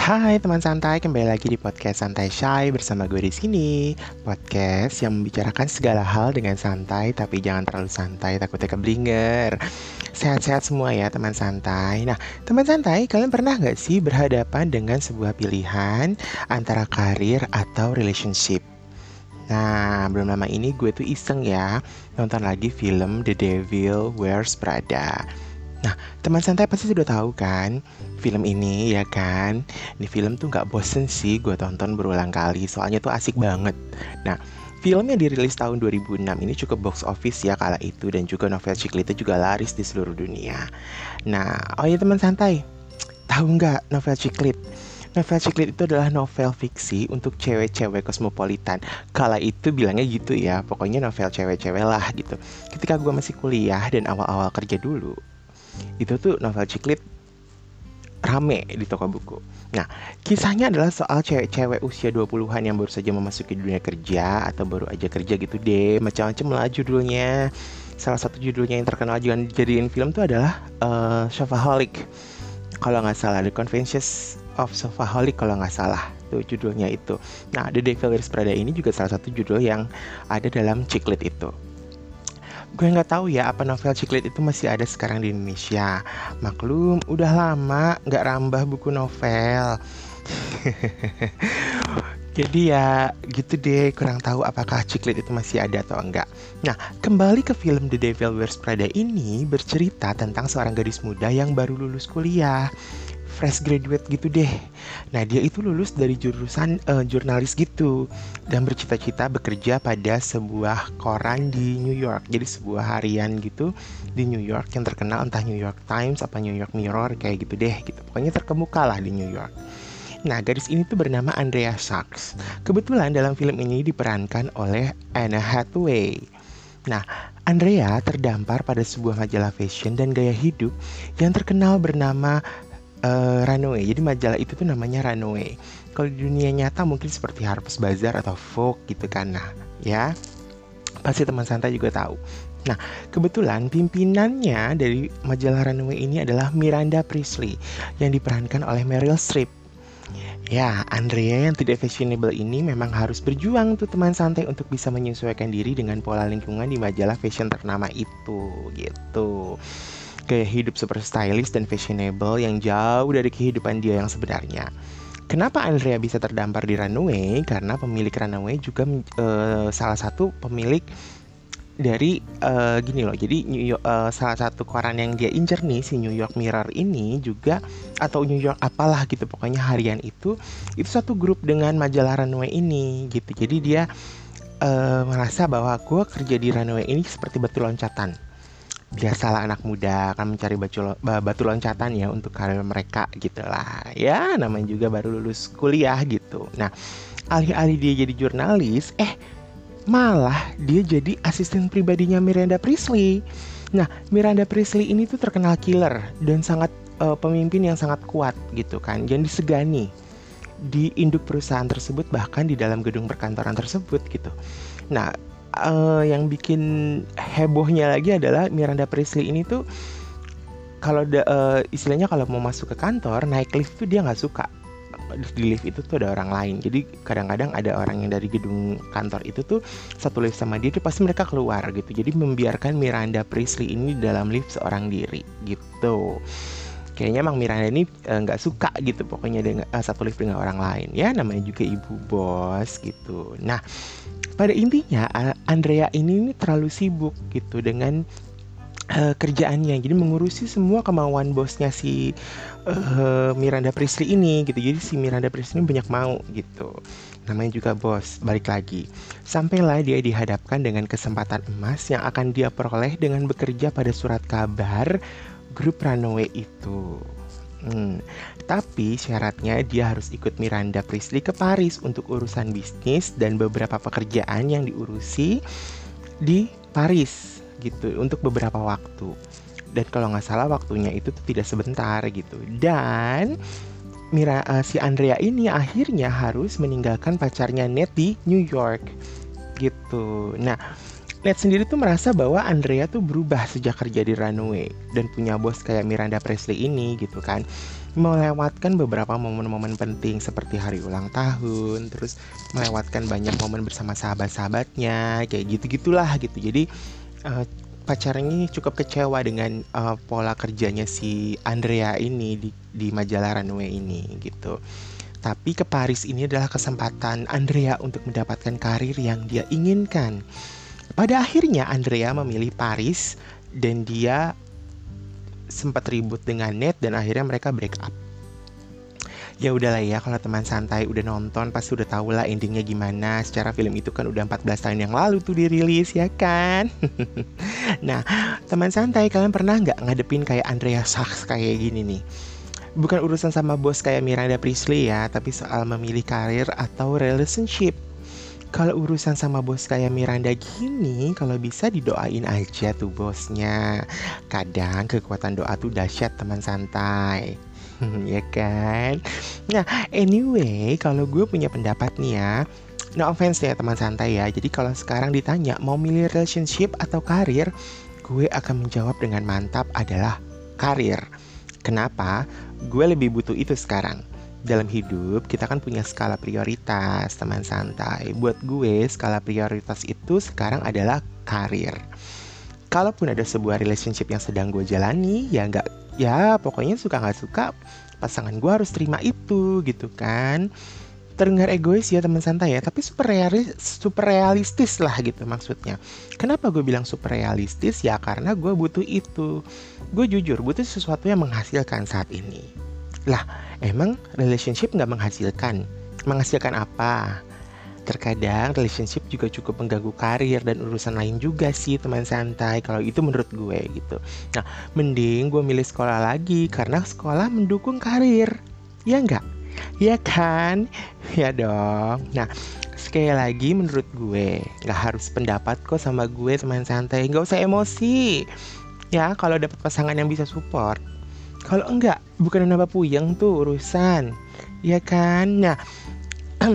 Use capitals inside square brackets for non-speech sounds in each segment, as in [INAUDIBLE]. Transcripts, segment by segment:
Hai teman santai, kembali lagi di podcast Santai Shy bersama gue di sini. Podcast yang membicarakan segala hal dengan santai, tapi jangan terlalu santai, takutnya keblinger. Sehat-sehat semua ya teman santai. Nah, teman santai, kalian pernah nggak sih berhadapan dengan sebuah pilihan antara karir atau relationship? Nah, belum lama ini gue tuh iseng ya nonton lagi film The Devil Wears Prada. Nah, teman santai pasti sudah tahu kan film ini ya kan? Ini film tuh nggak bosen sih gue tonton berulang kali, soalnya tuh asik banget. Nah, film yang dirilis tahun 2006 ini cukup box office ya kala itu dan juga novel Ciklita juga laris di seluruh dunia. Nah, oh ya teman santai, tahu nggak novel Ciklit? Novel Ciklit itu adalah novel fiksi untuk cewek-cewek kosmopolitan. Kala itu bilangnya gitu ya, pokoknya novel cewek-cewek lah gitu. Ketika gue masih kuliah dan awal-awal kerja dulu, itu tuh novel ciklit rame di toko buku. Nah, kisahnya adalah soal cewek-cewek usia 20-an yang baru saja memasuki dunia kerja atau baru aja kerja gitu deh. Macam-macam lah judulnya. Salah satu judulnya yang terkenal juga jadiin film tuh adalah uh, Shopaholic. Kalau nggak salah, The Conventions of Shopaholic kalau nggak salah tuh judulnya itu. Nah, The Devil Wears Prada ini juga salah satu judul yang ada dalam ciklit itu gue nggak tahu ya apa novel ciklit itu masih ada sekarang di Indonesia. Maklum, udah lama nggak rambah buku novel. [LAUGHS] Jadi ya gitu deh, kurang tahu apakah ciklit itu masih ada atau enggak. Nah, kembali ke film The Devil Wears Prada ini bercerita tentang seorang gadis muda yang baru lulus kuliah fresh graduate gitu deh. Nah dia itu lulus dari jurusan uh, jurnalis gitu dan bercita-cita bekerja pada sebuah koran di New York. Jadi sebuah harian gitu di New York yang terkenal entah New York Times apa New York Mirror kayak gitu deh gitu. Pokoknya terkemuka lah di New York. Nah, gadis ini tuh bernama Andrea Sachs. Kebetulan dalam film ini diperankan oleh Anna Hathaway. Nah, Andrea terdampar pada sebuah majalah fashion dan gaya hidup yang terkenal bernama uh, Runway. Jadi majalah itu tuh namanya Runway. Kalau di dunia nyata mungkin seperti Harper's Bazaar atau Vogue gitu kan. Nah, ya. Pasti teman santai juga tahu. Nah, kebetulan pimpinannya dari majalah Runway ini adalah Miranda Priestley yang diperankan oleh Meryl Streep. Ya, Andrea yang tidak fashionable ini memang harus berjuang tuh teman santai untuk bisa menyesuaikan diri dengan pola lingkungan di majalah fashion ternama itu gitu gaya hidup super stylish dan fashionable yang jauh dari kehidupan dia yang sebenarnya. Kenapa Andrea bisa terdampar di runway? Karena pemilik runway juga uh, salah satu pemilik dari uh, gini loh. Jadi New York, uh, salah satu koran yang dia incer nih si New York Mirror ini juga atau New York apalah gitu pokoknya harian itu itu satu grup dengan majalah runway ini gitu. Jadi dia uh, merasa bahwa gue kerja di runway ini seperti batu loncatan biasalah anak muda akan mencari batu, batu loncatan ya untuk karir mereka gitu lah. Ya namanya juga baru lulus kuliah gitu. Nah alih-alih dia jadi jurnalis eh malah dia jadi asisten pribadinya Miranda Priestley. Nah Miranda Priestley ini tuh terkenal killer dan sangat uh, pemimpin yang sangat kuat gitu kan yang disegani di induk perusahaan tersebut bahkan di dalam gedung perkantoran tersebut gitu. Nah uh, yang bikin hebohnya lagi adalah Miranda Priestley ini tuh kalau uh, istilahnya kalau mau masuk ke kantor naik lift tuh dia nggak suka. Di lift itu tuh ada orang lain. Jadi kadang-kadang ada orang yang dari gedung kantor itu tuh satu lift sama dia tuh pasti mereka keluar gitu. Jadi membiarkan Miranda Priestley ini dalam lift seorang diri gitu. Kayaknya emang Miranda ini eh, nggak uh, suka gitu pokoknya dengan uh, satu lift dengan orang lain. Ya namanya juga ibu bos gitu. Nah pada intinya Andrea ini, terlalu sibuk gitu dengan uh, kerjaannya. Jadi mengurusi semua kemauan bosnya si uh, Miranda Priestley ini gitu. Jadi si Miranda Priestley ini banyak mau gitu. Namanya juga bos. Balik lagi. Sampailah dia dihadapkan dengan kesempatan emas yang akan dia peroleh dengan bekerja pada surat kabar grup Runaway itu Hmm, tapi syaratnya dia harus ikut Miranda Priestley ke Paris untuk urusan bisnis dan beberapa pekerjaan yang diurusi di Paris gitu untuk beberapa waktu. Dan kalau nggak salah waktunya itu tuh tidak sebentar gitu. Dan Mira uh, si Andrea ini akhirnya harus meninggalkan pacarnya Ned di New York gitu. Nah, Ned sendiri tuh merasa bahwa Andrea tuh berubah sejak kerja di Runway dan punya bos kayak Miranda Presley ini gitu kan. Melewatkan beberapa momen-momen penting seperti hari ulang tahun terus melewatkan banyak momen bersama sahabat-sahabatnya kayak gitu-gitulah gitu. Jadi uh, pacarnya ini cukup kecewa dengan uh, pola kerjanya si Andrea ini di, di majalah Runway ini gitu. Tapi ke Paris ini adalah kesempatan Andrea untuk mendapatkan karir yang dia inginkan pada akhirnya Andrea memilih Paris dan dia sempat ribut dengan Ned dan akhirnya mereka break up. Ya udahlah ya kalau teman santai udah nonton pasti udah tau lah endingnya gimana. Secara film itu kan udah 14 tahun yang lalu tuh dirilis ya kan? [LAUGHS] Nah teman santai kalian pernah nggak ngadepin kayak Andrea Sachs kayak gini nih? Bukan urusan sama bos kayak Miranda Priestley ya Tapi soal memilih karir atau relationship kalau urusan sama bos kayak Miranda gini, kalau bisa didoain aja tuh bosnya. Kadang kekuatan doa tuh dahsyat teman santai. [LAUGHS] ya kan? Nah, anyway, kalau gue punya pendapat nih ya, no offense ya teman santai ya. Jadi kalau sekarang ditanya mau milih relationship atau karir, gue akan menjawab dengan mantap adalah karir. Kenapa? Gue lebih butuh itu sekarang dalam hidup kita kan punya skala prioritas teman santai. Buat gue skala prioritas itu sekarang adalah karir. Kalaupun ada sebuah relationship yang sedang gue jalani ya nggak ya pokoknya suka nggak suka pasangan gue harus terima itu gitu kan. Terdengar egois ya teman santai ya tapi super realis, super realistis lah gitu maksudnya. Kenapa gue bilang super realistis ya karena gue butuh itu. Gue jujur butuh sesuatu yang menghasilkan saat ini lah, emang relationship nggak menghasilkan? Menghasilkan apa? Terkadang relationship juga cukup mengganggu karir dan urusan lain juga sih teman santai Kalau itu menurut gue gitu Nah mending gue milih sekolah lagi Karena sekolah mendukung karir Ya nggak? Ya kan? [LAUGHS] Ya dong Nah sekali lagi menurut gue nggak harus pendapat kok sama gue teman santai nggak usah emosi ya kalau dapat pasangan yang bisa support kalau enggak, bukan nambah puyeng tuh urusan. Ya kan? Nah, [CLEARS THROAT]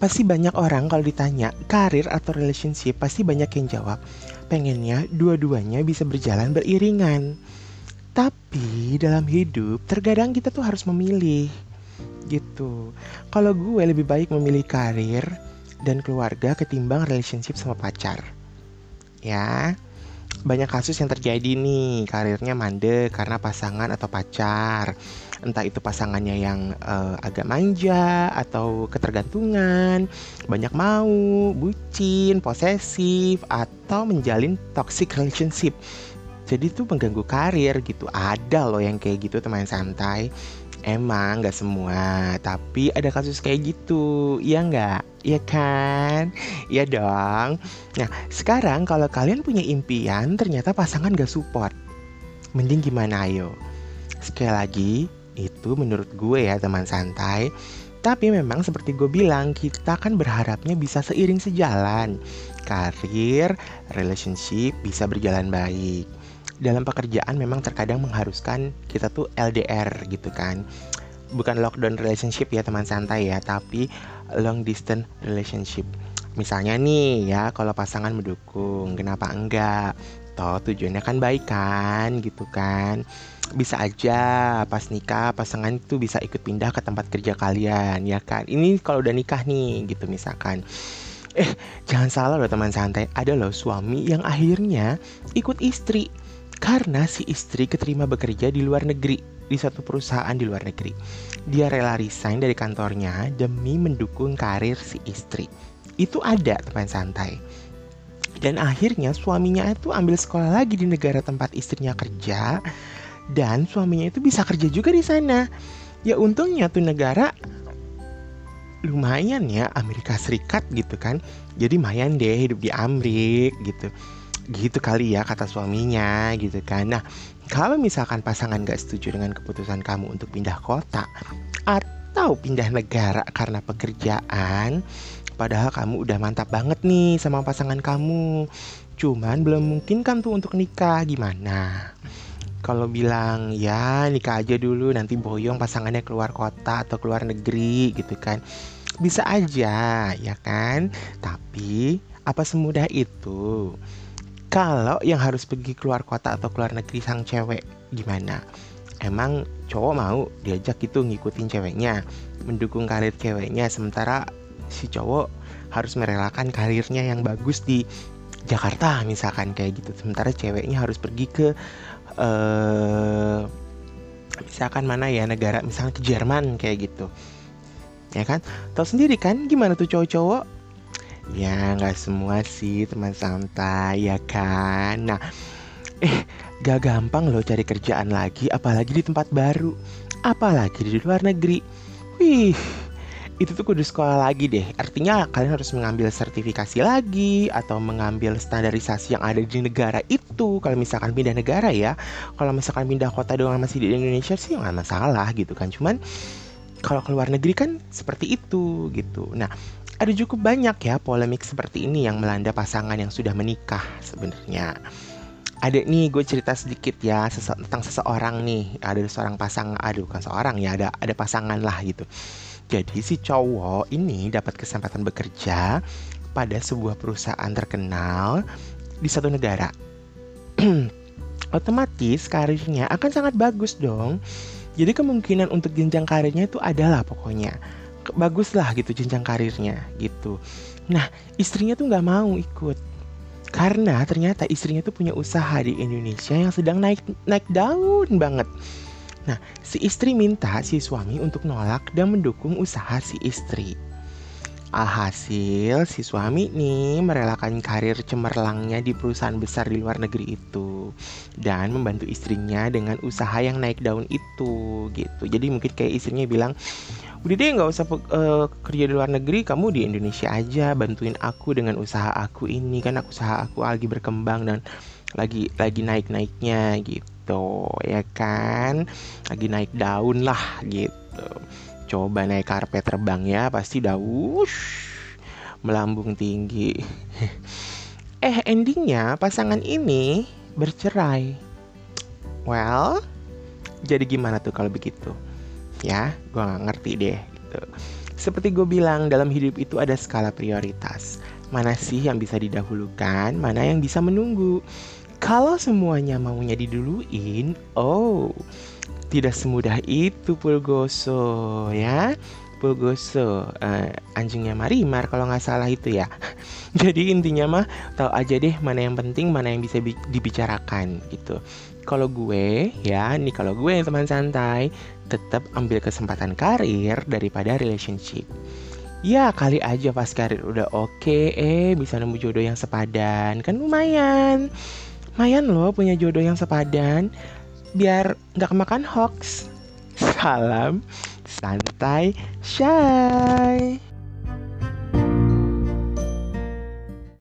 pasti banyak orang kalau ditanya karir atau relationship pasti banyak yang jawab pengennya dua-duanya bisa berjalan beriringan. Tapi dalam hidup terkadang kita tuh harus memilih gitu. Kalau gue lebih baik memilih karir dan keluarga ketimbang relationship sama pacar. Ya, banyak kasus yang terjadi nih. Karirnya mandek karena pasangan atau pacar. Entah itu pasangannya yang uh, agak manja atau ketergantungan banyak mau bucin posesif atau menjalin toxic relationship. Jadi itu mengganggu karir gitu. Ada loh yang kayak gitu teman santai Emang gak semua, tapi ada kasus kayak gitu, iya nggak? Iya kan? Iya dong. Nah, sekarang kalau kalian punya impian, ternyata pasangan gak support. Mending gimana ayo? Sekali lagi, itu menurut gue ya teman santai. Tapi memang seperti gue bilang, kita kan berharapnya bisa seiring sejalan. Karir, relationship bisa berjalan baik dalam pekerjaan memang terkadang mengharuskan kita tuh LDR gitu kan. Bukan lockdown relationship ya teman santai ya tapi long distance relationship. Misalnya nih ya kalau pasangan mendukung kenapa enggak? Toh tujuannya kan baik kan gitu kan. Bisa aja pas nikah pasangan itu bisa ikut pindah ke tempat kerja kalian ya kan? Ini kalau udah nikah nih gitu misalkan. Eh jangan salah loh teman santai. Ada loh suami yang akhirnya ikut istri karena si istri keterima bekerja di luar negeri, di satu perusahaan di luar negeri. Dia rela resign dari kantornya demi mendukung karir si istri. Itu ada teman santai. Dan akhirnya suaminya itu ambil sekolah lagi di negara tempat istrinya kerja dan suaminya itu bisa kerja juga di sana. Ya untungnya tuh negara lumayan ya Amerika Serikat gitu kan. Jadi lumayan deh hidup di Amrik gitu gitu kali ya kata suaminya gitu kan. Nah kalau misalkan pasangan gak setuju dengan keputusan kamu untuk pindah kota atau pindah negara karena pekerjaan padahal kamu udah mantap banget nih sama pasangan kamu cuman belum mungkin kan tuh untuk nikah gimana? Kalau bilang ya nikah aja dulu nanti boyong pasangannya keluar kota atau keluar negeri gitu kan. Bisa aja ya kan? Tapi Apa semudah itu? Kalau yang harus pergi keluar kota atau keluar negeri sang cewek gimana? Emang cowok mau diajak itu ngikutin ceweknya, mendukung karir ceweknya, sementara si cowok harus merelakan karirnya yang bagus di Jakarta misalkan kayak gitu. Sementara ceweknya harus pergi ke uh, misalkan mana ya negara misalnya ke Jerman kayak gitu. Ya kan? Tahu sendiri kan gimana tuh cowok-cowok Ya nggak semua sih teman santai ya kan? Nah eh gak gampang loh cari kerjaan lagi Apalagi di tempat baru. Apalagi di luar negeri. Wih itu tuh kudu sekolah lagi deh. Artinya kalian harus mengambil sertifikasi lagi Atau mengambil standarisasi yang ada di negara itu. Kalau misalkan pindah negara ya Kalau misalkan pindah kota doang masih di Indonesia sih nggak masalah gitu kan. Cuman kalau keluar negeri kan seperti itu gitu. Nah ada cukup banyak ya polemik seperti ini yang melanda pasangan yang sudah menikah sebenarnya. Ada nih gue cerita sedikit ya sese tentang seseorang nih. Ada seorang pasangan aduh kan seorang ya ada ada pasangan lah gitu. Jadi si cowok ini dapat kesempatan bekerja pada sebuah perusahaan terkenal di satu negara. [CLEARS THROAT] Otomatis karirnya akan sangat bagus dong. Jadi kemungkinan untuk jenjang karirnya itu adalah pokoknya bagus lah gitu jenjang karirnya gitu. Nah istrinya tuh nggak mau ikut karena ternyata istrinya tuh punya usaha di Indonesia yang sedang naik naik daun banget. Nah si istri minta si suami untuk nolak dan mendukung usaha si istri. Alhasil si suami nih merelakan karir cemerlangnya di perusahaan besar di luar negeri itu dan membantu istrinya dengan usaha yang naik daun itu gitu. Jadi mungkin kayak istrinya bilang, udah deh nggak usah uh, kerja di luar negeri kamu di Indonesia aja bantuin aku dengan usaha aku ini kan usaha aku lagi berkembang dan lagi lagi naik naiknya gitu ya kan? Lagi naik daun lah gitu. Coba naik karpet terbang ya pasti daun melambung tinggi. [LAUGHS] Eh endingnya pasangan ini bercerai. Well jadi gimana tuh kalau begitu ya. Gue gak ngerti deh gitu. Seperti gue bilang dalam hidup itu ada skala prioritas. Mana sih yang bisa didahulukan mana yang bisa menunggu. Kalau semuanya maunya diduluin oh tidak semudah itu Pulgoso ya Pulgoso uh, anjingnya Marimar kalau nggak salah itu ya. [LAUGHS] Jadi intinya mah tahu aja deh mana yang penting mana yang bisa dibicarakan gitu. Kalau gue ya nih kalau gue teman santai tetap ambil kesempatan karir daripada relationship. Ya kali aja pas karir udah oke okay, eh bisa nemu jodoh yang sepadan. Kan lumayan. Lumayan loh punya jodoh yang sepadan. Biar nggak kemakan hoax. [LAUGHS] Salam santai shy